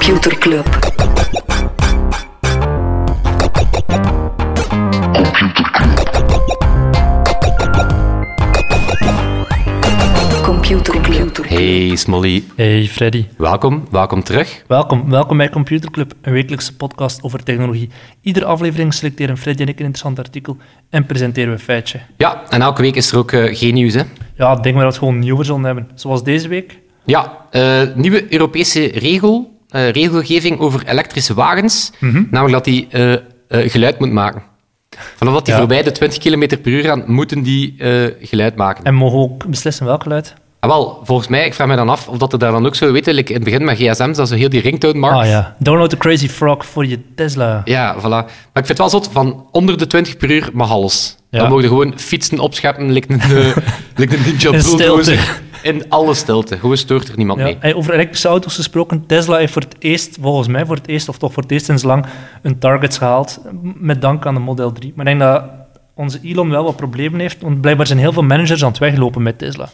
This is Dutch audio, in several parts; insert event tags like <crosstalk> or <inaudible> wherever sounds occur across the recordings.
Computer Club. Computer Club. Hey Smolly, Hey Freddy, welkom, welkom terug. welkom. Welkom bij Computer Club, een wekelijkse podcast over technologie. Iedere aflevering selecteren Freddy en ik een interessant artikel en presenteren we een feitje. Ja, en elke week is er ook eh, geen nieuws, hè? Ja, ik denk maar dat we het gewoon nieuwer zullen hebben. Zoals deze week. Ja, eh, nieuwe Europese regel, eh, regelgeving over elektrische wagens, namelijk dat die eh, eh, geluid moet maken. Vanaf dat die Ja. voorbij de 20 km per uur gaan, moeten die geluid maken. En mogen we ook beslissen welk geluid? En wel, volgens mij, ik vraag me dan af of dat er daar dan ook zo, weet je, like in het begin met gsm's, dat ze heel die ringtone markt. Ah ja, download the Crazy Frog voor je Tesla. Ja, voilà. Maar ik vind het wel zot, van onder de 20 per uur mag alles. Ja. Dan mogen gewoon fietsen opscheppen, lijkt een, eh, <laughs> lijkt een ninja In bulldozer. stilte. In alle stilte. Gewoon stoort er niemand Ja, mee. over elektrische auto's gesproken, Tesla heeft voor het eerst, volgens mij voor het eerst, of toch voor het eerst sinds lang, een targets gehaald, met dank aan de Model 3. Maar ik denk dat onze Elon wel wat problemen heeft, want blijkbaar zijn heel veel managers aan het weglopen met Tesla.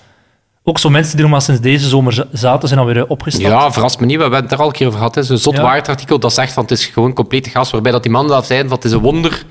Ook zo mensen die nog maar sinds deze zomer za- zaten, zijn alweer eh, opgestapt. Ja, verrast me niet. We hebben het er al een keer over gehad. hè. Zo'n zot Ja. waarheidsartikel dat zegt van het is gewoon complete gas. Waarbij dat die man zelf zei van het is een wonder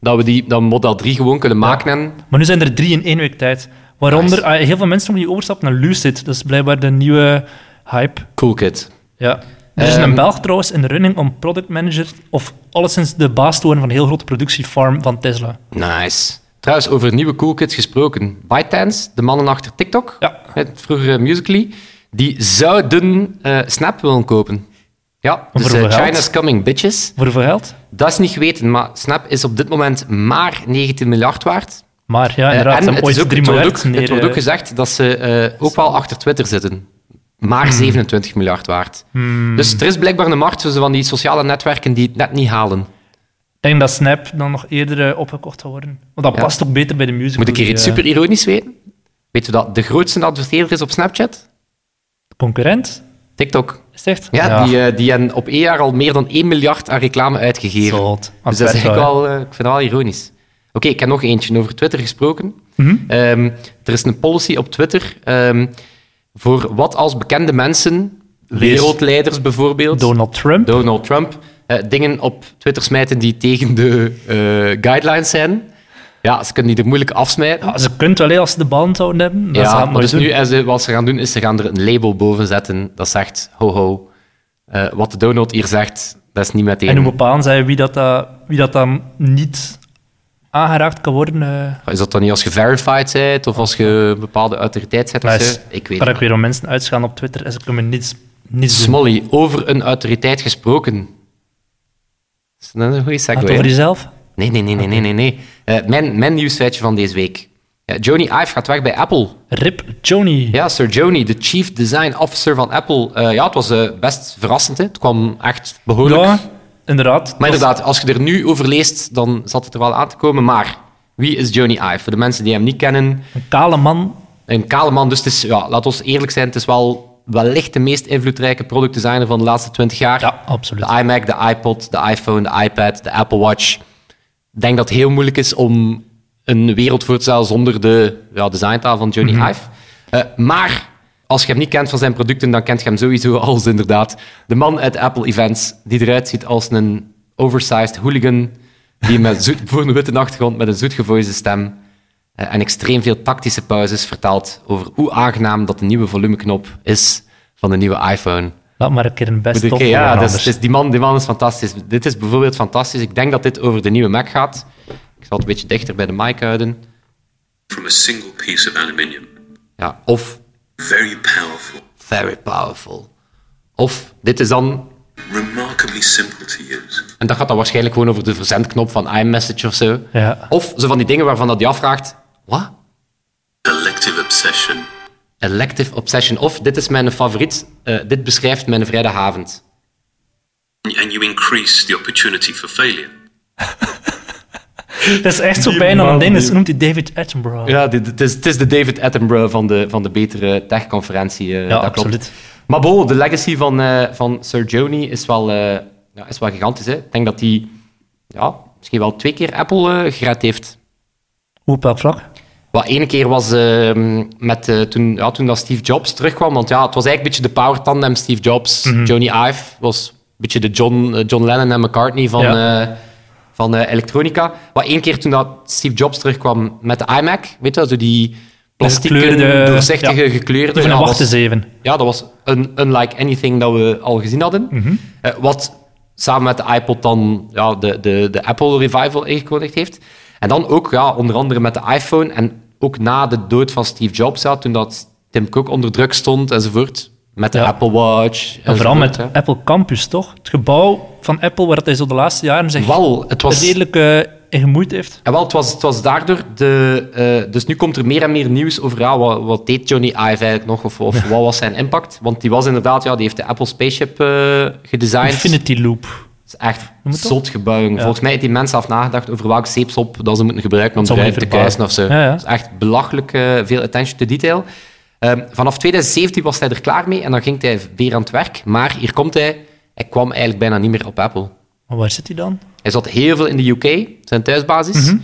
dat we die dat Model 3 gewoon kunnen maken. En, Maar nu zijn er drie in één week tijd. Waaronder Nice. ah, heel veel mensen die overstappen naar Lucid. Dat is blijkbaar de nieuwe hype. cool kid. Ja. Er is Ehm. een Belg trouwens in de running om product manager, of alleszins de baas te worden van een heel grote productiefarm van Tesla. Nice. Trouwens, over nieuwe cool kids gesproken. ByteDance, de mannen achter TikTok, Ja. het vroegere Musical.ly, die zouden eh, Snap willen kopen. Ja, dus eh, geld? China's coming, bitches. Voor hoeveel geld? Dat is niet geweten, maar Snap is op dit moment maar 19 miljard waard. Maar ja, Eh, inderdaad. en ze hebben het, ooit is ook, 3 het, wordt ook, het wordt ook eh, gezegd dat ze eh, ook wel achter Twitter zitten. Maar 27 miljard waard. Hmm. Dus er is blijkbaar een markt tussen van die sociale netwerken die het net niet halen. Ik denk dat Snap dan nog eerder eh, opgekocht gaat worden. Want dat Ja. past ook beter bij de musical. Moet ik hier iets die, eh, super ironisch weten? Weet je dat de grootste adverteerder is op Snapchat? Concurrent? TikTok. Is het echt? Ja, Die, eh, die hebben op één jaar al meer dan 1 miljard aan reclame uitgegeven. Zot. Dus dat is het eigenlijk wel, ik vind dat wel ironisch. Oké, ik heb nog eentje over Twitter gesproken. Mhm. Ehm, er is een policy op Twitter ehm, voor wat als bekende mensen, wereldleiders bijvoorbeeld, Donald Trump. Donald Trump, eh, dingen op Twitter smijten die tegen de eh, guidelines zijn. Ja, ze kunnen die er moeilijk afsmijten. Ja, ze kunt wel hè, als ze de bal zouden hebben. Dat Ja, maar dus doen. nu, wat ze gaan doen, is ze gaan er een label boven zetten dat zegt, ho ho, eh, wat Donald hier zegt, dat is niet meteen... En hoe bepalen zij wie dat, dat, wie dat dan niet aangeraakt kan worden? Is dat dan niet als je verified bent, of als je een bepaalde autoriteit zet? Ik weet het ik weer om mensen uitgaan op Twitter en ze kunnen niets, niets doen. Smolly, over een autoriteit gesproken. Is dat een goede Gaat segue? over hè? jezelf? Nee, nee, nee, nee, nee, nee. nee. Eh, mijn, mijn nieuwsfeitje van deze week. Ja, Jony Ive gaat weg bij Apple. Rip Joni. Ja, Sir Jony, de Chief Design Officer van Apple. Eh, ja, het was eh, best verrassend. Hè. Het kwam echt behoorlijk. Ja, inderdaad. Maar inderdaad, als je er nu over leest, dan zat het er wel aan te komen. Maar wie is Jony Ive? Voor de mensen die hem niet kennen, Een kale man. een kale man. Dus het is, ja, laat ons eerlijk zijn, het is wel wellicht de meest invloedrijke productdesigner van de laatste twintig jaar. Ja, absoluut. De iMac, de iPod, de iPhone, de iPad, de Apple Watch. Ik denk dat het heel moeilijk is om een wereld voor te stellen zonder de ja, designtaal van Johnny Ive. Eh, maar als je hem niet kent van zijn producten, dan kent je hem sowieso <laughs> als inderdaad de man uit Apple Events, die eruit ziet als een oversized hooligan, die met zoet, <laughs> voor een witte achtergrond met een zoetgevoelige stem en extreem veel tactische pauzes vertelt over hoe aangenaam dat de nieuwe volumeknop is van de nieuwe iPhone. Laat maar een keer een best Oké, of ja, dus, dus die, man, die man is fantastisch. Dit is bijvoorbeeld fantastisch. Ik denk dat dit over de nieuwe Mac gaat. Ik zal het een beetje dichter bij de mic houden. from a single piece of aluminium. Ja, of Very powerful, very powerful. Of dit is dan... remarkably simple to use. En dat gaat dan waarschijnlijk gewoon over de verzendknop van iMessage of zo. Ja. Of zo van die dingen waarvan dat je afvraagt... Wat? Elective obsession. Elective Obsession. Of dit is mijn favoriet. eh, dit beschrijft mijn vrijdagavond. And you increase the opportunity for failure. <laughs> Dat is echt zo Die bijna een ding. die- Dat noemt hij David Attenborough. Ja, dit, het, is, het is de David Attenborough van de, van de betere tech-conferentie. eh, Ja, dat klopt. absoluut. Maar bon, de legacy van, eh, van Sir Joni is wel, eh, ja, is wel gigantisch. Hè? Ik denk dat hij ja, misschien wel twee keer Apple eh, gered heeft. Hoe op welk vlak? Wat ene keer was ehm, met, eh, toen, ja, toen dat Steve Jobs terugkwam. Want ja, het was eigenlijk een beetje de power tandem Steve Jobs, Johnny Ive. was een beetje de John, eh, John Lennon en McCartney van, Ja. eh, van elektronica. Wat één keer toen dat Steve Jobs terugkwam met de iMac, weet je zo die plastieke, doorzichtige, ja. gekleurde. Een was- wachten zeven. ja, dat was un, unlike anything dat we al gezien hadden. Eh, wat samen met de iPod dan ja, de, de, de Apple Revival ingekondigd heeft. En dan ook ja, onder andere met de iPhone. En ook na de dood van Steve Jobs, ja, toen dat Tim Cook onder druk stond enzovoort. Met de Ja. Apple Watch. En vooral met hè. Apple Campus, toch? Het gebouw van Apple, waar hij zo de laatste jaren zich Wel, het was... redelijk in gemoeid heeft. En wel, het was, het was daardoor de... eh, dus nu komt er meer en meer nieuws over ja, wat, wat deed Johnny Ive eigenlijk nog, of, of wat was zijn impact. Want die was inderdaad, ja, die heeft de Apple Spaceship eh gedesigned. Infinity Loop. Het is echt zot gebouw. Volgens mij heeft die mensen af nagedacht over welk zeepsop dat ze moeten gebruiken om te kuisen of zo. Ja, ja. Het is echt belachelijk eh, veel attention to detail. Ehm, vanaf 2017 was hij er klaar mee en dan ging hij weer aan het werk. Maar hier komt hij. Hij kwam eigenlijk bijna niet meer op Apple. Maar waar zit hij dan? Hij zat heel veel in de UK, zijn thuisbasis. Mhm.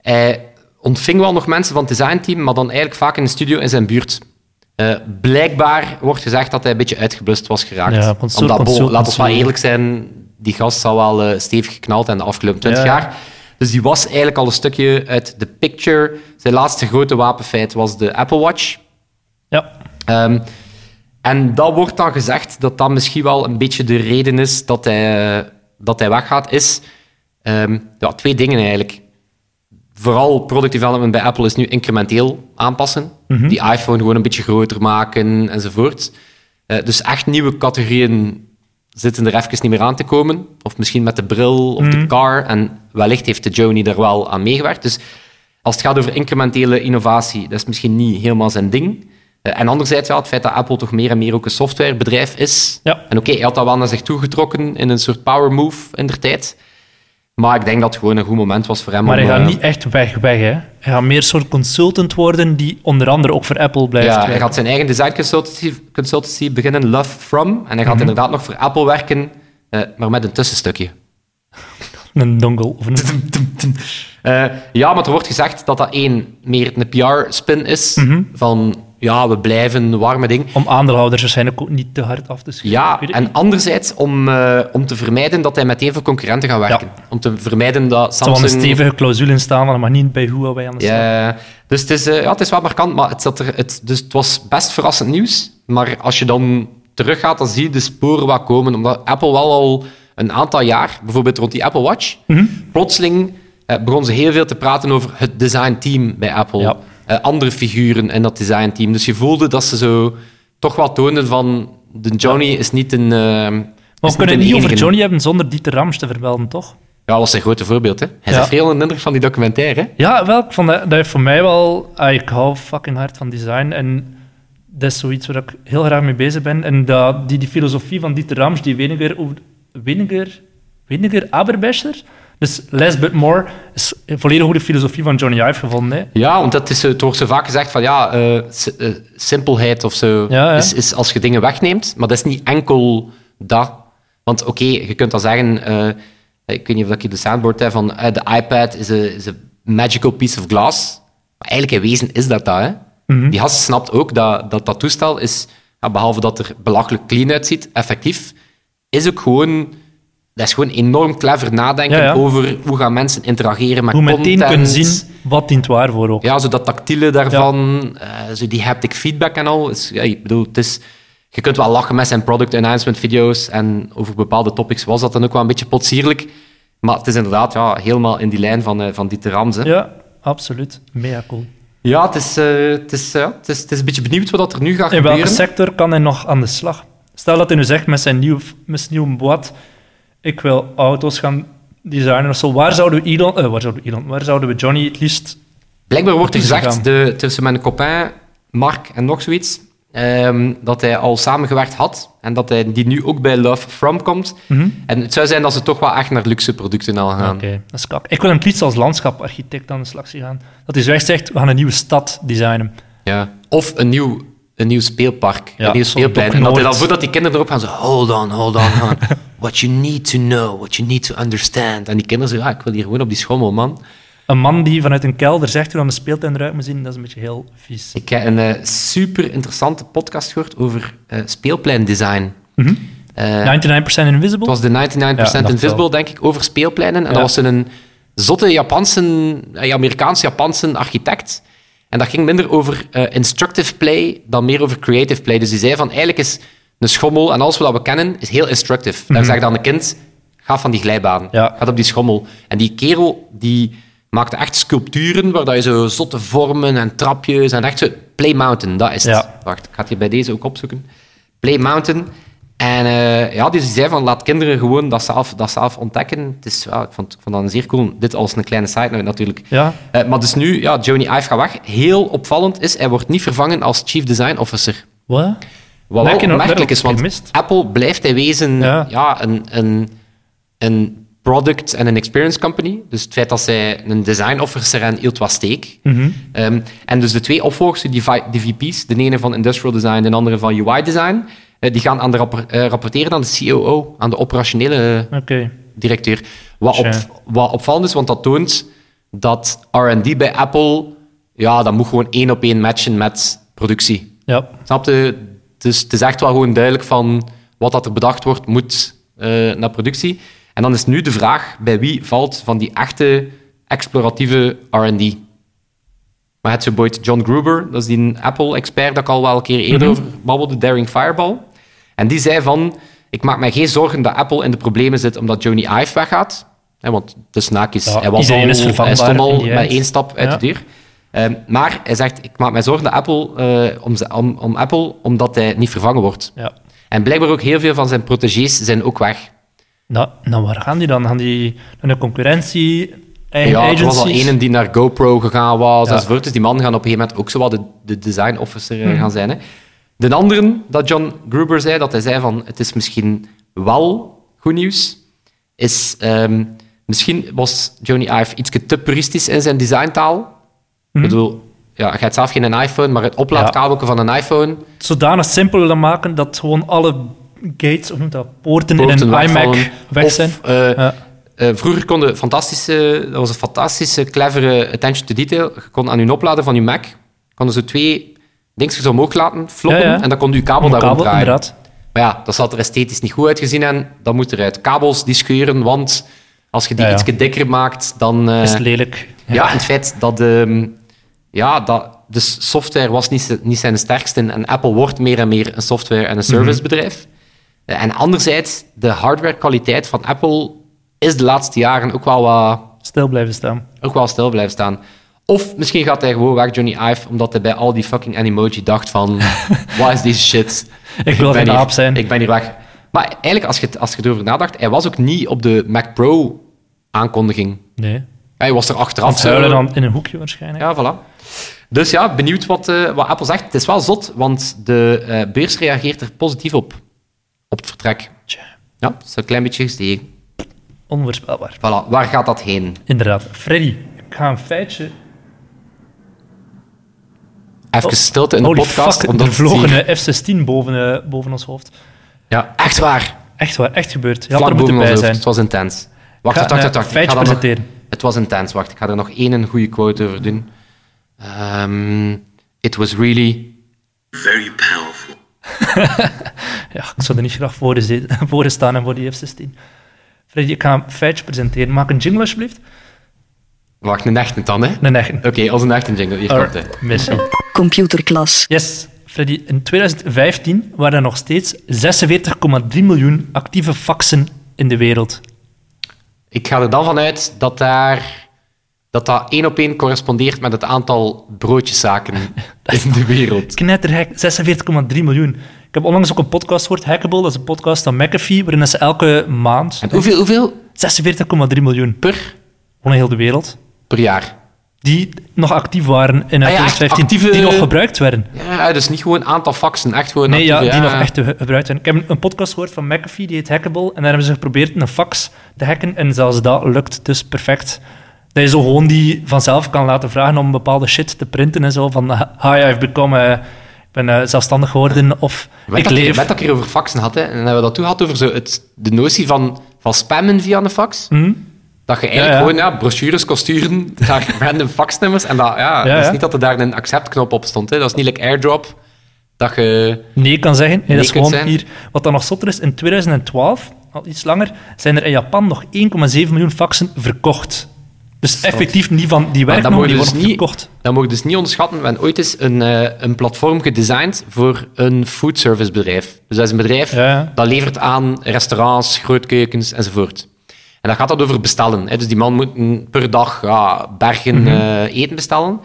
Hij ontving wel nog mensen van het designteam, maar dan eigenlijk vaak in de studio in zijn buurt. Eh, blijkbaar wordt gezegd dat hij een beetje uitgeblust was geraakt. Ja, consult- Omdat, bo, consult- laten we wel consult. eerlijk zijn, die gast zal wel eh, stevig geknald en de afgelopen 20 Ja. jaar. Dus die was eigenlijk al een stukje uit de picture. Zijn laatste grote wapenfeit was de Apple Watch. Ja. Ehm, en dat wordt dan gezegd dat dat misschien wel een beetje de reden is dat hij, dat hij weggaat, is ehm, ja, twee dingen eigenlijk. Vooral product development bij Apple is nu incrementeel aanpassen. Die iPhone gewoon een beetje groter maken enzovoort. Eh, dus echt nieuwe categorieën zitten er even niet meer aan te komen. Of misschien met de bril of de car. En wellicht heeft de Joni daar wel aan meegewerkt. Dus als het gaat over incrementele innovatie, dat is misschien niet helemaal zijn ding. Eh, En anderzijds, ja, het feit dat Apple toch meer en meer ook een softwarebedrijf is. Ja. En oké, hij had dat wel naar zich toegetrokken in een soort power move in der tijd. Maar ik denk dat het gewoon een goed moment was voor hem. Maar om, hij gaat eh, niet echt weg, weg hè. Hij gaat meer soort consultant worden die onder andere ook voor Apple blijft Ja, hij werken. gaat zijn eigen design consultancy, consultancy beginnen, Love From. En hij Mhm. gaat inderdaad nog voor Apple werken, eh, maar met een tussenstukje. <laughs> Een dongle of een... Eh, ja, maar er wordt gezegd dat dat één meer een PR-spin is. Mhm. Van ja, we blijven een warme ding. Om aandeelhouders waarschijnlijk ook niet te hard af te schieten. Ja, en anderzijds om, eh, om te vermijden dat hij met even concurrenten gaat werken. Om te vermijden dat Er zal Samsung... een stevige clausule in staan, maar mag niet bij Huawei aan de slag. Ja, dus het is, eh, ja, het is wel markant, maar het, zat er, het, dus het was best verrassend nieuws. Maar als je dan teruggaat, dan zie je de sporen wat komen. Omdat Apple wel al een aantal jaar, bijvoorbeeld rond die Apple Watch, Mhm. plotseling eh, begon ze heel veel te praten over het designteam bij Apple. Ja. Eh, andere figuren in dat designteam. Dus je voelde dat ze zo toch wel toonden van... De Johnny is niet een... eh, Maar we kunnen een het niet over. Johnny hebben zonder Dieter Rams te vermelden, toch? Ja, dat was zijn grote voorbeeld. Hè. Hij Ja. is veel de indruk van die documentaire. hè. Ja, wel, ik vond dat, dat heeft voor mij wel... ah, ik hou fucking hard van design en dat is zoiets waar ik heel graag mee bezig ben. En dat, die, die filosofie van Dieter Rams, die weniger... Weniger... Weniger Aberbescher? Dus less but more is een volledig goede filosofie van Johnny Ive gevonden. Hè? Ja, want dat is, het wordt zo vaak gezegd van ja, eh, eh, simpelheid of zo Ja. Is, is als je dingen wegneemt. Maar dat is niet enkel dat. Want oké, je kunt dan zeggen, eh, ik weet niet of ik hier de soundboard heb van eh, de iPad is een is a magical piece of glass. Maar eigenlijk in wezen is dat dat. Hè? Mhm. Die gast snapt ook dat dat, dat toestel is, behalve dat er belachelijk clean uitziet, effectief, is ook gewoon... Dat is gewoon enorm clever nadenken Ja, ja. over hoe gaan mensen interageren met Hoe meteen content. kunnen zien wat dient waar voor ook. Ja, zo dat tactiele daarvan, eh, zo die haptic feedback en al. Ja, ik bedoel, het is, je kunt wel lachen met zijn product announcement video's en over bepaalde topics was dat dan ook wel een beetje potsierlijk. Maar het is inderdaad ja, helemaal in die lijn van, eh, van Dieter Rams. Hè. Ja. Ja, absoluut. Mega cool. het, is, eh, het, is, ja, het, is, het is een beetje benieuwd wat er nu gaat In welke gebeuren. sector kan hij nog aan de slag? Stel dat hij nu zegt met zijn nieuw, met zijn nieuwe boot, ik wil auto's gaan designen of zo. Waar zouden we Elon, eh, waar zouden we Elon, waar zouden we Johnny het liefst... Blijkbaar wordt er gezegd, de, tussen mijn copain, Mark en nog zoiets, ehm, dat hij al samengewerkt had en dat hij die nu ook bij Love From komt. En het zou zijn dat ze toch wel echt naar luxe producten al gaan. Oké, dat is kak. Ik wil hem het liefst als landschaparchitect aan de slag zien gaan. Dat hij zo echt zegt, we gaan een nieuwe stad designen. Ja. Of een nieuw, een nieuw speelpark, Ja, een nieuw speelplein. En dat hij dan Noord. voordat die kinderen erop gaan, zo, hold on, hold on, hold on. <laughs> What you need to know, what you need to understand. En die kinderen zo, ja, ik wil hier gewoon op die schommel, man. Een man die vanuit een kelder zegt hoe dan de speeltuin eruit moet zien, dat is een beetje heel vies. Ik heb een eh, super interessante podcast gehoord over eh speelpleindesign. Mhm. Eh, 99% Invisible? Het was de 99% Ja, dacht Invisible, wel. denk ik, over speelpleinen. En Ja. dat was een zotte Japanse, Amerikaans-Japanse architect. En dat ging minder over eh, instructive play dan meer over creative play. Dus die zei van, eigenlijk is een schommel en alles wat we kennen, is heel instructive. Daar zeg je dan een kind, ga van die glijbaan. Mhm. Ja. Ga op die schommel. En die kerel, die maakte echt sculpturen waar dat je zo zotte vormen en trapjes en echt zo... Play Mountain, dat is het. Ja. Wacht, ik ga het hier bij deze ook opzoeken. Play Mountain. En eh, ja, dus die zei van, laat kinderen gewoon dat zelf, dat zelf ontdekken. Het is, ja, ik, vond, ik vond dat een zeer cool. Dit als een kleine side note natuurlijk. Ja. Eh, maar dus nu, ja, Johnny Ive gaat weg. Heel opvallend is, hij wordt niet vervangen als Chief Design Officer. Wat? Wat wel opmerkelijk is, want gemist. Apple blijft hij wezen Ja. ja. een, een, een product en een experience company. Dus het feit dat zij een design officer en hield was steek. Mhm. Ehm, en dus de twee opvolgers, die, die VP's, de ene van industrial design, de andere van UI design, die gaan aan de rappor- eh, rapporteren aan de COO, aan de operationele Oké. directeur. Wat, op, wat opvallend is, want dat toont dat R&D bij Apple, ja, dat moet gewoon één op één matchen met productie. Ja. Snap je? Dus het is echt wel gewoon duidelijk van wat dat er bedacht wordt, moet eh, naar productie. En dan is nu de vraag, bij wie valt van die echte exploratieve R&D? Maar het is John Gruber, dat is die Apple-expert dat ik al wel een keer eerder over babbelde, Daring Fireball. En die zei van, ik maak mij geen zorgen dat Apple in de problemen zit omdat Johnny Ive weggaat. Hè, want de snaak is, Ja, hij, was al, hij stond al met één stap uit Ja. de deur. Ehm, maar hij zegt, ik maak mij zorgen dat Apple, eh, om, om, om Apple omdat hij niet vervangen wordt. ja. En blijkbaar ook heel veel van zijn protégés zijn ook weg. Nou, nou, waar gaan die dan? Gaan die naar de concurrentie, eigen Ja, er was al een die naar GoPro gegaan was, Ja. enzovoort. Dus die man gaan op een gegeven moment ook zo wat de, de design officer eh, gaan zijn. Hè. De andere, dat John Gruber zei, dat hij zei van, het is misschien wel goed nieuws, is ehm, misschien was Johnny Ive iets te puristisch in zijn designtaal. Mhm. Ik bedoel, ja, je hebt zelf geen iPhone, maar het oplaadkabelje van een iPhone Zodanig simpel maken dat gewoon alle gates, of dat, poorten, poorten in een iMac weg zijn. Of, eh, Ja. eh, vroeger kon je fantastische, dat was een fantastische, clevere attention to detail. Je kon aan je opladen van je Mac, kon je zo twee dingetjes omhoog laten floppen Ja, ja. en dan kon je je kabel Om daar kabel, ronddraaien. inderdaad. Maar ja, dat zat er esthetisch niet goed uitgezien en dat moet eruit. Kabels die scheuren, want als je die iets dikker maakt, dan... eh, Is het lelijk. ja, en het feit dat de... Ja, dat, de software was niet, niet zijn sterkste en Apple wordt meer en meer een software- en een servicebedrijf. Eh, En anderzijds, de hardwarekwaliteit van Apple is de laatste jaren ook wel, wat, Stil blijven staan. ook wel stil blijven staan. Of misschien gaat hij gewoon weg, Johnny Ive, omdat hij bij al die fucking Animoji dacht van... <laughs> Wat is deze shit? Ik wil hier- aap zijn. Ik ben hier weg. Maar eigenlijk, als je, het- als je erover nadacht, hij was ook niet op de Mac Pro aankondiging. Nee. Hij was er achteraf. Zo- huilen dan in een hoekje waarschijnlijk. ja, voilà. Dus ja, benieuwd wat, eh, wat Apple zegt. Het is wel zot, want de eh, beurs reageert er positief op. Op het vertrek. Tja, Ja, het is een klein beetje gestegen. onvoorspelbaar. Voilà, waar gaat dat heen? Inderdaad. Freddy, ik ga een feitje... Even stilte in de Holy podcast. fuck, omdat er vlogen een F-16 boven, eh, boven ons hoofd. Ja, echt waar. Echt waar, echt gebeurd. Je had Vlak er boven moeten ons bij hoofd. zijn. Het was intens. Wacht, Ik wacht, ga wacht. een wacht. Ik feitje ga nog- presenteren. Het was intens. Wacht, ik ga er nog één goede quote over doen. Ehm, it was really... Very powerful. <laughs> Ja, ik zou er niet graag voor, <laughs> voor staan en voor die F-16. Freddy, ik ga een feitje presenteren. Maak een jingle alsjeblieft. Wacht, een echte dan, hè? Een echte. Oké, als een echte jingle. Hier komt hij. Alright, missie. Computerklas. Yes, Freddy. In 2015 waren er nog steeds 46,3 miljoen actieve faxen in de wereld. Ik ga er dan vanuit dat daar dat dat één op één correspondeert met het aantal broodjeszaken <laughs> in de wereld. Knetterhek, 46,3 miljoen. Ik heb onlangs ook een podcast gehoord, Hackable, dat is een podcast van McAfee, waarin ze elke maand En hoeveel, hoeveel 46,3 miljoen, per, gewoon heel de wereld, per jaar? Die nog actief waren in Ah ja, echt 2015, actieve- die nog gebruikt werden. Ja, dus niet gewoon aantal faxen, echt gewoon... Nee, ja, die nog echt ge- gebruikt werden. Ik heb een- een podcast gehoord van McAfee, die heet Hackable, en daar hebben ze geprobeerd een fax te hacken, en zelfs dat lukt dus perfect. Dat je zo gewoon die vanzelf kan laten vragen om bepaalde shit te printen en zo, van hi, I've become, ik ben eh, zelfstandig geworden, of ik dat leef... Weet dat ik hier over faxen had, hè? en dan hebben we dat toen gehad over zo het, de notie van, van spammen via een fax. Hm? Dat je eigenlijk Ja, ja. gewoon ja, brochures kon sturen naar <laughs> random faxnummers. En dat, ja, Ja, dat is niet dat er daar een accept-knop op stond. Hè. Dat is niet like airdrop. Dat je... nee kan zeggen. Nee, Nee dat is gewoon hier. Wat dan nog zotter is, in 2012, al iets langer, zijn er in Japan nog 1,7 miljoen faxen verkocht. Dus effectief niet van die moet die je dus worden niet, verkocht. dat je dus niet onderschatten. We hebben ooit eens een, eh, een platform gedesigned voor een foodservice bedrijf. Dus dat is een bedrijf dat levert aan restaurants, grootkeukens enzovoort. En dan gaat dat over bestellen. Hè. Dus die man moet per dag ja, bergen Mhm. eh, eten bestellen.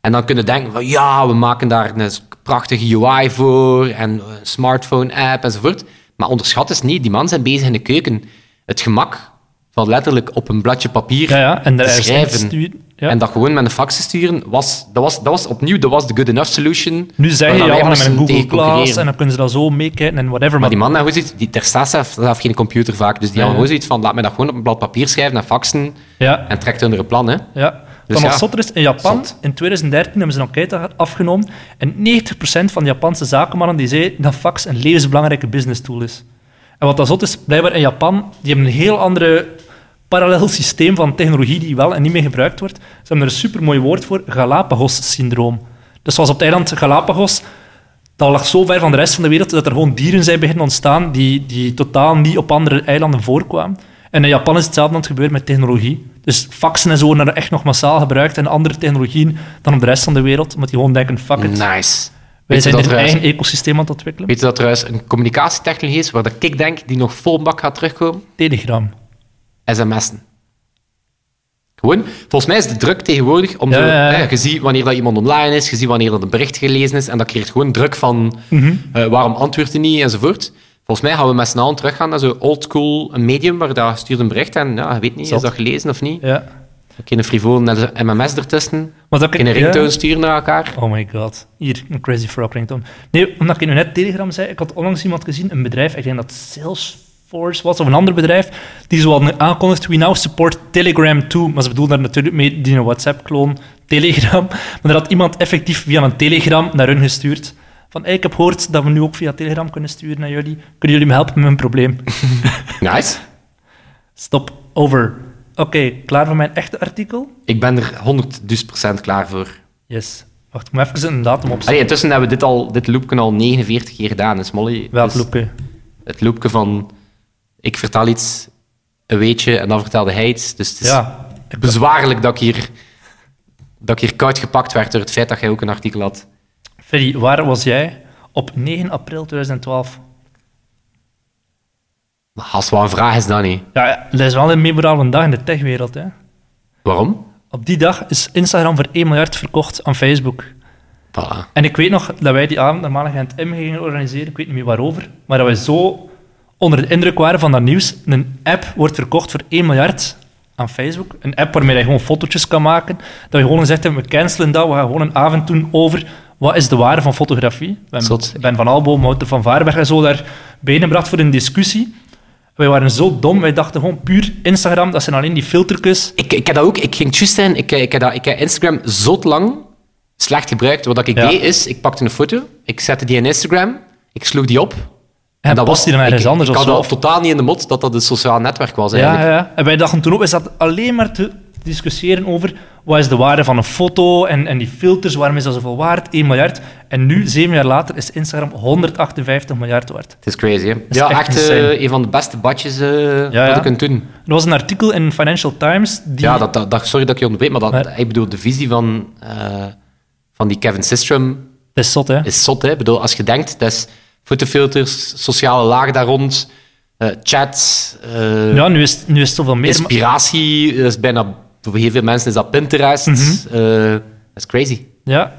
En dan kunnen denken van ja, we maken daar een prachtige UI voor en een smartphone-app enzovoort. Maar onderschat is niet, die man zijn bezig in de keuken. Het gemak van letterlijk op een bladje papier Ja, ja. En daar schrijven. Ja. En dat gewoon met een fax te sturen, was, dat, was, dat was opnieuw dat was de good enough solution. Nu zeg je, dat ja, we met een Google Class en dan kunnen ze dat zo meekijken en whatever. Maar die man, nou, zoiets, die, er staat zelf, zelf geen computer vaak, dus die had gewoon zoiets van, laat mij dat gewoon op een blad papier schrijven en faxen Ja, en trekt onder een plan. Hè. ja. Dus ja, is, in Japan, zot. in 2013 hebben ze een enquête afgenomen en 90% van de Japanse zakenmannen die zei dat fax een levensbelangrijke business tool is. En wat dat zot is, blijkbaar in Japan, die hebben een heel andere parallel systeem van technologie die wel en niet meer gebruikt wordt. Ze hebben er een supermooi woord voor, Galapagos-syndroom. Dus zoals op het eiland Galapagos, dat lag zo ver van de rest van de wereld dat er gewoon dieren zijn beginnen ontstaan die, die totaal niet op andere eilanden voorkwamen. En in Japan is hetzelfde aan het gebeuren met technologie. Dus faxen en zo worden echt nog massaal gebruikt en andere technologieën dan op de rest van de wereld, omdat die gewoon denken, fuck it, Nice. Wij Weet je, zijn dat er een eigen ecosysteem aan het ontwikkelen. weet je dat trouwens een communicatietechnologie is waar dat ik denk die nog vol bak gaat terugkomen? Telegram. sms'en. Gewoon, volgens mij is de druk tegenwoordig om Ja, zo, ja, ja. hè, je ziet wanneer dat iemand online is, je ziet wanneer dat een bericht gelezen is, en dat creëert gewoon druk van Mhm. eh, waarom antwoordt hij niet, enzovoort. Volgens mij gaan we met z'n allen teruggaan naar zo'n oldschool een medium, waar dat stuurt een bericht en ja, je weet niet, is dat gelezen of niet? Ja. Oké, een frivole MMS ertussen, Maar dat ik, een ja. ringtone sturen naar elkaar. Oh my god. Hier, een Crazy Frog ringtone. Nee, omdat ik nu net Telegram zei, ik had onlangs iemand gezien, een bedrijf, ik denk dat Salesforce was, of een ander bedrijf, die zo hadden aankondigd, we now support Telegram too. Maar ze bedoelen daar natuurlijk mee die een WhatsApp-kloon, Telegram. Maar er had iemand effectief via een Telegram naar hun gestuurd. Van, hey, ik heb gehoord dat we nu ook via Telegram kunnen sturen naar jullie. Kunnen jullie me helpen met mijn probleem? <laughs> Nice. Stop. Over. Oké, klaar voor mijn echte artikel? Ik ben er 100 dus procent klaar voor. Yes. Wacht, ik moet even een datum opzetten. Allee, intussen hebben we dit, al, dit loopje al 49 keer gedaan, dus Molly. Welk dus loopje? Het loopje van, ik vertel iets, een weetje, en dan vertelde hij iets. Dus het is Ja. Ik bezwaarlijk dat ik, hier, dat ik hier koud gepakt werd door het feit dat jij ook een artikel had. Ferry, waar was jij op 9 april 2012? Als het wel een vraag is, dan niet. Ja, dat is wel een memorabele dag in de techwereld. Hè. Waarom? Op die dag is Instagram voor 1 miljard verkocht aan Facebook. Voilà. En ik weet nog dat wij die avond normaal in het M gingen organiseren, ik weet niet meer waarover, maar dat wij zo onder de indruk waren van dat nieuws. Een app wordt verkocht voor 1 miljard aan Facebook. Een app waarmee je gewoon fotootjes kan maken. Dat we gewoon gezegd we cancelen dat, we gaan gewoon een avond doen over wat is de waarde van fotografie. Ben, Zot. Ben van Albo, Wouter van Vaarberg en zo daar bijeengebracht voor een discussie. Wij waren zo dom, wij dachten gewoon puur Instagram, dat zijn alleen die filtertjes. Ik, ik heb dat ook, ik ging juist zijn, ik, ik, heb dat, ik heb Instagram zo lang slecht gebruikt. Wat ik Ja. deed is, ik pakte een foto, ik zette die in Instagram, ik sloeg die op. En dat was die dan ergens anders Ik had dat totaal niet in de mot dat dat een sociaal netwerk was Ja, eigenlijk. ja. En wij dachten toen ook, we zaten alleen maar te discussiëren over wat is de waarde van een foto en, en die filters, waarom is dat zoveel waard? 1 miljard. En nu, zeven jaar later, is Instagram 158 miljard waard. Het is crazy, hè? is Ja, echt echt eh, een van de beste badjes eh ja. dat je kunt doen. Er was een artikel in Financial Times die... Ja, dat, dat, dat- sorry dat ik je onderbreek, maar dat, Maar- ik bedoel, de visie van, eh, van die Kevin Systrom is zot, hè? is zot. Hè? Ik bedoel, als je denkt, dat is fotofilters, sociale laag daar rond, eh, chats, eh, Ja, nu is, nu is het zoveel meer... inspiratie. Dat is bijna, voor heel veel mensen is dat Pinterest. Mhm. Eh, dat is crazy. Ja.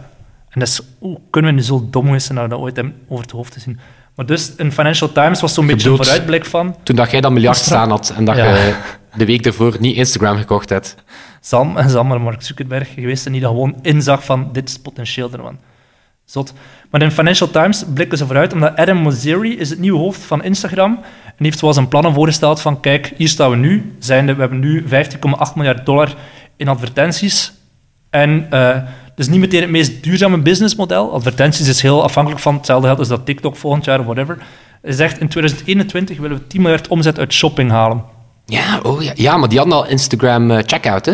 En dat is... Hoe kunnen we nu zo dom zijn nou dat ooit over het hoofd te zien? Maar dus, in Financial Times was zo'n beetje een vooruitblik van... Toen dat jij dat miljard staan had en dat Ja. je de week ervoor niet Instagram gekocht hebt. Sam en <laughs> Sam Mark Zuckerberg geweest en die dat gewoon inzag van dit is potentieel ervan. Zot. Maar in Financial Times blikken ze vooruit, omdat Adam Mosseri is het nieuwe hoofd van Instagram en heeft zoals een plannen voorgesteld van kijk, hier staan we nu, zijnde, we hebben nu 15,8 miljard dollar in advertenties en het is niet meteen het meest duurzame businessmodel. Advertenties is heel afhankelijk van hetzelfde geld als dat TikTok volgend jaar of whatever. Hij zegt in 2021 willen we 10 miljard omzet uit shopping halen. Ja, oh ja. ja, maar die hadden al Instagram eh, checkout, hè?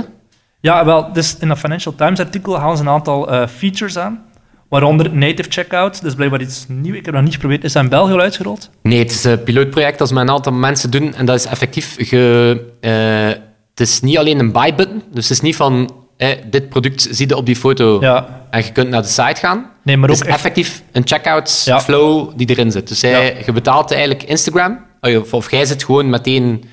Ja, wel, dus in dat Financial Times artikel halen ze een aantal eh, features aan, waaronder native checkout, dus blijkbaar iets nieuws. Ik heb dat niet geprobeerd. Is dat in België al uitgerold? Nee, het is een pilootproject dat een aantal mensen doen en dat is effectief ge... eh, het is niet alleen een buy-button, dus het is niet van eh, dit product zie je op die foto Ja. en je kunt naar de site gaan. Nee, maar het ook is echt- effectief een checkout Ja. flow die erin zit. Dus Ja. je betaalt eigenlijk Instagram, of, of jij zit gewoon meteen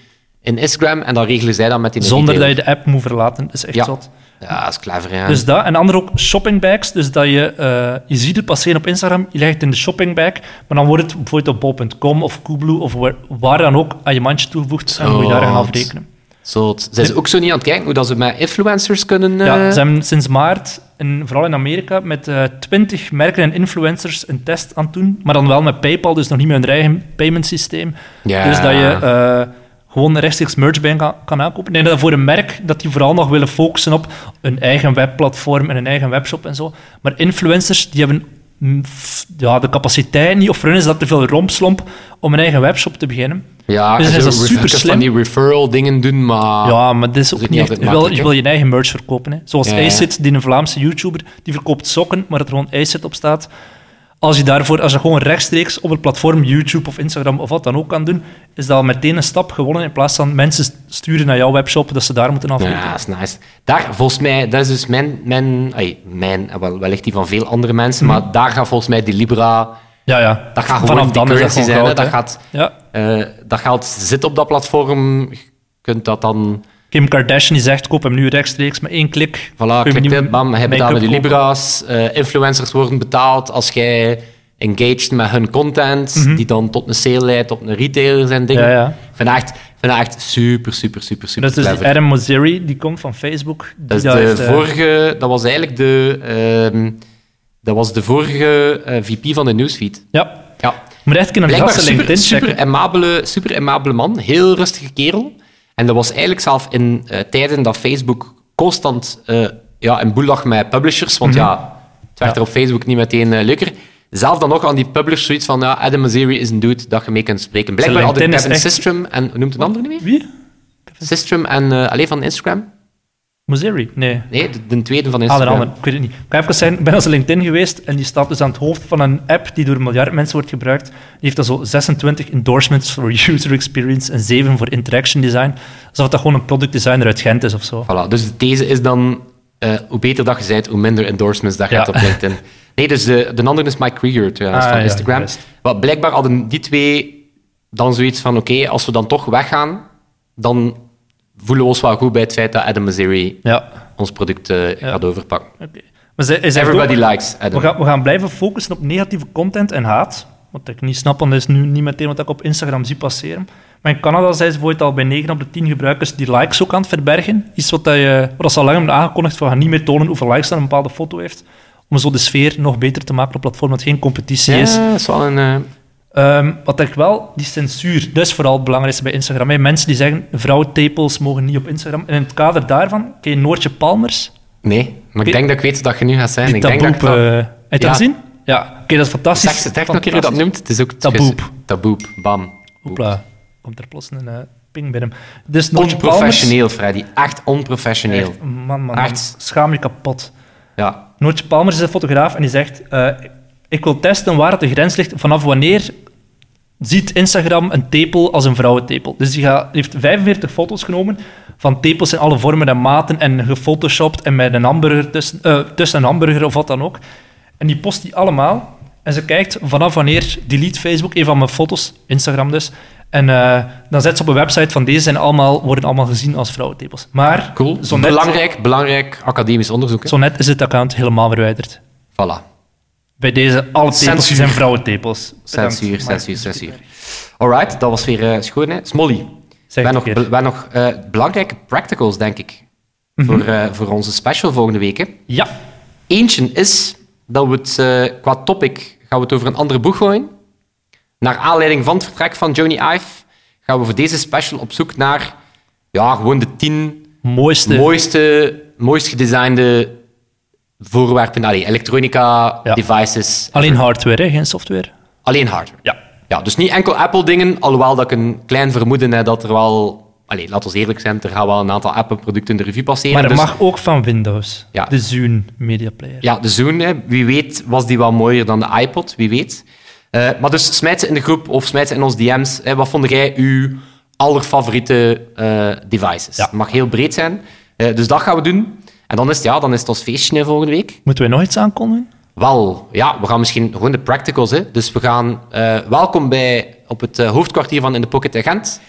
in Instagram en dan regelen zij dat met die Zonder dat je de app moet verlaten. Dat is echt Ja. zot. Ja, dat is clever, ja. Dus dat. En ander ook shopping bags. Dus dat je, eh, je ziet het passeren op Instagram, je legt het in de shopping bag, maar dan wordt het bijvoorbeeld op bol.com of Coolblue of waar, waar dan ook aan je mandje toegevoegd en moet je daar gaan Zot. afrekenen. Zo, het- zijn ze ook zo niet aan het kijken hoe dat ze met influencers kunnen... eh, Ja, ze hebben sinds maart, in, vooral in Amerika, met eh 20 merken en influencers een test aan het doen, maar dan wel met PayPal, dus nog niet met hun eigen payment systeem. Ja. Dus dat je eh, gewoon rechtstreeks merch bij kan, kan aankopen. Ik denk dat voor een merk dat die vooral nog willen focussen op een eigen webplatform en een eigen webshop en zo. Maar influencers, die hebben ja, de capaciteit niet, of voor hen is dat te veel rompslomp om een eigen webshop te beginnen. Ja, Dus is dat super slim. van die referral dingen doen, maar... Ja, maar dit is ook is niet echt... Je wil, je wil je eigen merch verkopen. Hè. Zoals ja. Acid, die een Vlaamse YouTuber, die verkoopt sokken, maar dat er gewoon Acid op staat. Als je daarvoor, als je gewoon rechtstreeks op het platform YouTube of Instagram of wat dan ook kan doen, is dat al meteen een stap gewonnen in plaats van mensen sturen naar jouw webshop dat ze daar moeten afrekenen. Ja, dat is nice. Daar, volgens mij, dat is dus mijn... mijn, ai, mijn wellicht die van veel andere mensen, maar daar gaat volgens mij die Libra... Ja, ja. Dat gaat gewoon Vanaf dan is dat zijn. goud, dat, gaat, Ja. eh, dat geld zit op dat platform. Je kunt dat dan... Kim Kardashian die zegt, koop hem nu rechtstreeks met één klik. Voilà, je klik dit, bam, betaalt met die make-up kopen. Libra's. influencers worden betaald als jij engaged met hun content, die dan tot een sale leidt op een retailer en dingen. Mhm. Ja, vind echt, echt super, super, super, super Dat is dus. Adam Mosseri, die komt van Facebook. Dat, is dat de heeft, eh, vorige, dat was eigenlijk de, ehm, dat was de vorige eh, VP van de newsfeed. Ja. Ja. Je moet echt Blijkbaar super, LinkedIn super, checken. amabele, super amabele man. Heel rustige kerel. En dat was eigenlijk zelf in eh, tijden dat Facebook constant eh, ja, een boel lag met publishers. Want ja, het werd Mhm. Ja. er op Facebook niet meteen eh, leuker. Zelf dan nog aan die publishers zoiets van... Ja, Adam Mosseri is een dude dat je mee kunt spreken. Blijkbaar hadden Kevin echt- Systrom en... Hoe noemt de andere niet meer? Wie? Systrom en... alleen van Instagram? Mosseri? Nee. Nee, de, de tweede van Ah, Instagram. andere. Ik weet het niet. Ik ga even zeggen, ik ben als LinkedIn geweest en die staat dus aan het hoofd van een app die door een miljard mensen wordt gebruikt. Die heeft dan zo 26 endorsements voor user experience en 7 voor interaction design. Alsof dat gewoon een product designer uit Gent is of zo. Voilà, dus de these is dan, eh, hoe beter dat je bent, hoe minder endorsements dat je Ja. hebt op LinkedIn. <laughs> Nee, dus de, de andere is Mike Krieger trouwens, Ah, van ja, Instagram. Wat blijkbaar hadden die twee dan zoiets van, oké, als we dan toch weggaan, dan voelen we ons wel goed bij het feit dat Adam Mosseri Ja. ons product eh, gaat overpakken. Maar zij, Everybody likes Adam. we gaan, we gaan blijven focussen op negatieve content en haat. Wat ik niet snap, want dat is nu niet meteen wat ik op Instagram zie passeren. Maar in Canada zijn ze bijvoorbeeld al bij 9 op de 10 gebruikers die likes ook aan het verbergen. Iets wat, dat je, wat ze al lang hebben aangekondigd, van gaan niet meer tonen hoeveel likes dan een bepaalde foto heeft. Om zo de sfeer nog beter te maken op het platform, dat geen competitie is. Ja, dat is wel een... eh, Ehm, wat ik wel, die censuur, dat is vooral het belangrijkste bij Instagram. hè. Mensen die zeggen, vrouwentepels mogen niet op Instagram. En in het kader daarvan, ken je Noortje Palmers? nee, maar ik denk dat ik weet wat je nu gaat zijn. Die Ik denk dat ik dat... eh, dat Ja. gezien? Ja, oké, dat is fantastisch. Zeg, zeg nog een keer dat noemt. Het is ook... Taboep. Taboep, bam. Hoepla, komt er plots een eh, ping bij hem. Dus. Onprofessioneel, Freddy. Echt onprofessioneel. Echt, man, man, man, Echt. schaam je kapot. Ja. Noortje Palmers is een fotograaf en die zegt... eh, ik wil testen waar de grens ligt, vanaf wanneer ziet Instagram een tepel als een vrouwentepel. Dus die, gaat, heeft 45 foto's genomen van tepels in alle vormen en maten en gefotoshopt en met een hamburger tussen, eh, tussen een hamburger of wat dan ook. En die post die allemaal. En ze kijkt vanaf wanneer delete Facebook een van mijn foto's, Instagram dus. En eh, dan zet ze op een website van deze zijn allemaal, worden allemaal gezien als vrouwentepels. Maar Cool. zo net, belangrijk, belangrijk academisch onderzoek. hè. zo net is het account helemaal verwijderd. Voilà. Bij deze, alle tepels Censuur. zijn vrouwentepels. Bedankt. Censuur, Maar- censuur, censuur. Alright, dat was weer eh, schoon, hè. Smolly. We Zeg hebben nog, nog eh, belangrijke practicals, denk ik. Mhm. voor, eh, voor onze special volgende week. hè. Ja, Eentje is dat we het qua topic gaan we het over een andere boeg gooien. Naar aanleiding van het vertrek van Johnny Ive gaan we voor deze special op zoek naar ja, gewoon de tien mooiste. mooiste, mooist gedesignde voorwerpen. Allee, elektronica, Ja. devices. Alleen hardware, hè, geen software. Alleen hardware. Ja. Ja, dus niet enkel Apple-dingen, alhoewel dat ik een klein vermoeden heb dat er wel allee, laten we eerlijk zijn, er gaan wel een aantal Apple-producten de revue passeren. Maar het dus- mag ook van Windows. Ja. De Zune Media Player. Ja, de hè. wie weet was die wel mooier dan de iPod, wie weet. Eh, maar dus smijt ze in de groep of smijt ze in ons DM's. Hè. Wat vond jij uw allerfavoriete eh, devices? Het mag heel breed zijn. Eh, dus dat gaan we doen. En dan is het, ja, dan is het ons feestje volgende week. Moeten we nog iets aankondigen? Wel, ja, we gaan misschien gewoon de practicals. Hè. Dus we gaan eh, welkom bij op het eh, hoofdkwartier van In de Pocket in Gent.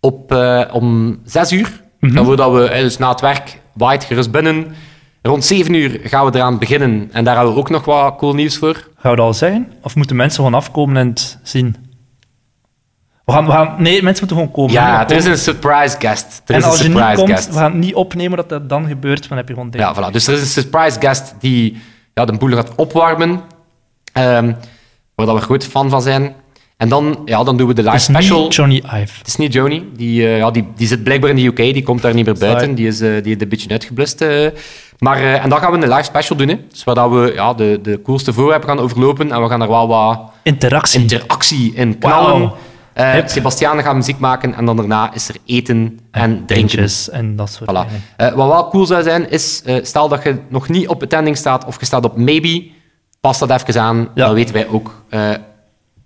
Op, eh, om zes uur. Dan voordat we eh, dus na het werk waait gerust binnen. Rond zeven uur gaan we eraan beginnen. En daar hebben we ook nog wat cool nieuws voor. Gaan we dat al zeggen? Of moeten mensen gewoon afkomen en het zien? We gaan, we gaan, nee, mensen moeten gewoon komen. Ja, hè. er is een surprise guest. Er en is een als je niet surprise komt, guest. we gaan het niet opnemen dat dat dan gebeurt, dan heb je gewoon. Ja, voilà. Dus er is een surprise guest die ja, de boel gaat opwarmen. ehm, waar dat we groot fan van zijn. En dan, ja, dan doen we de live Het is special. niet Johnny Ive. Het is niet Joni. Die, eh, ja, die, die zit blijkbaar in de UK. Die komt daar niet meer buiten. Die is, eh, die is een beetje uitgeblust. eh. Maar, en dan gaan we een live special doen. Hè. Dus waar dat we ja, de, de coolste voorwerpen gaan overlopen. En we gaan er wel wat Interactie. interactie in knallen. Sebastiaan gaat muziek maken. En dan daarna is er eten en drinken. Pintjes en dat soort Voilà. dingen. Eh, wat wel cool zou zijn, is eh, stel dat je nog niet op attending staat of je staat op maybe, pas dat even aan. Ja. Dan weten wij ook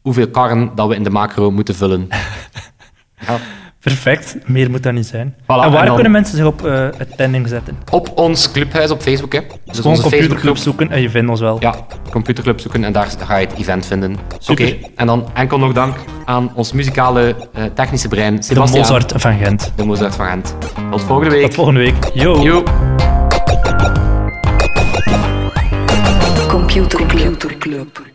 hoeveel karren dat we in de macro moeten vullen. <laughs> ja. Perfect, meer moet dat niet zijn. Voilà, en waar en dan- kunnen mensen zich op eh attending zetten? Op ons clubhuis op Facebook. Hè. Dus Gewoon onze computerclub zoeken en je vindt ons wel. Ja, computerclub zoeken en daar ga je het event vinden. Oké, en dan enkel nog dank aan ons muzikale eh, technische brein, De Sebastiaan. Mozart van Gent. De Mozart van Gent. Tot volgende week. Tot volgende week. Yo. Yo. Computer Club.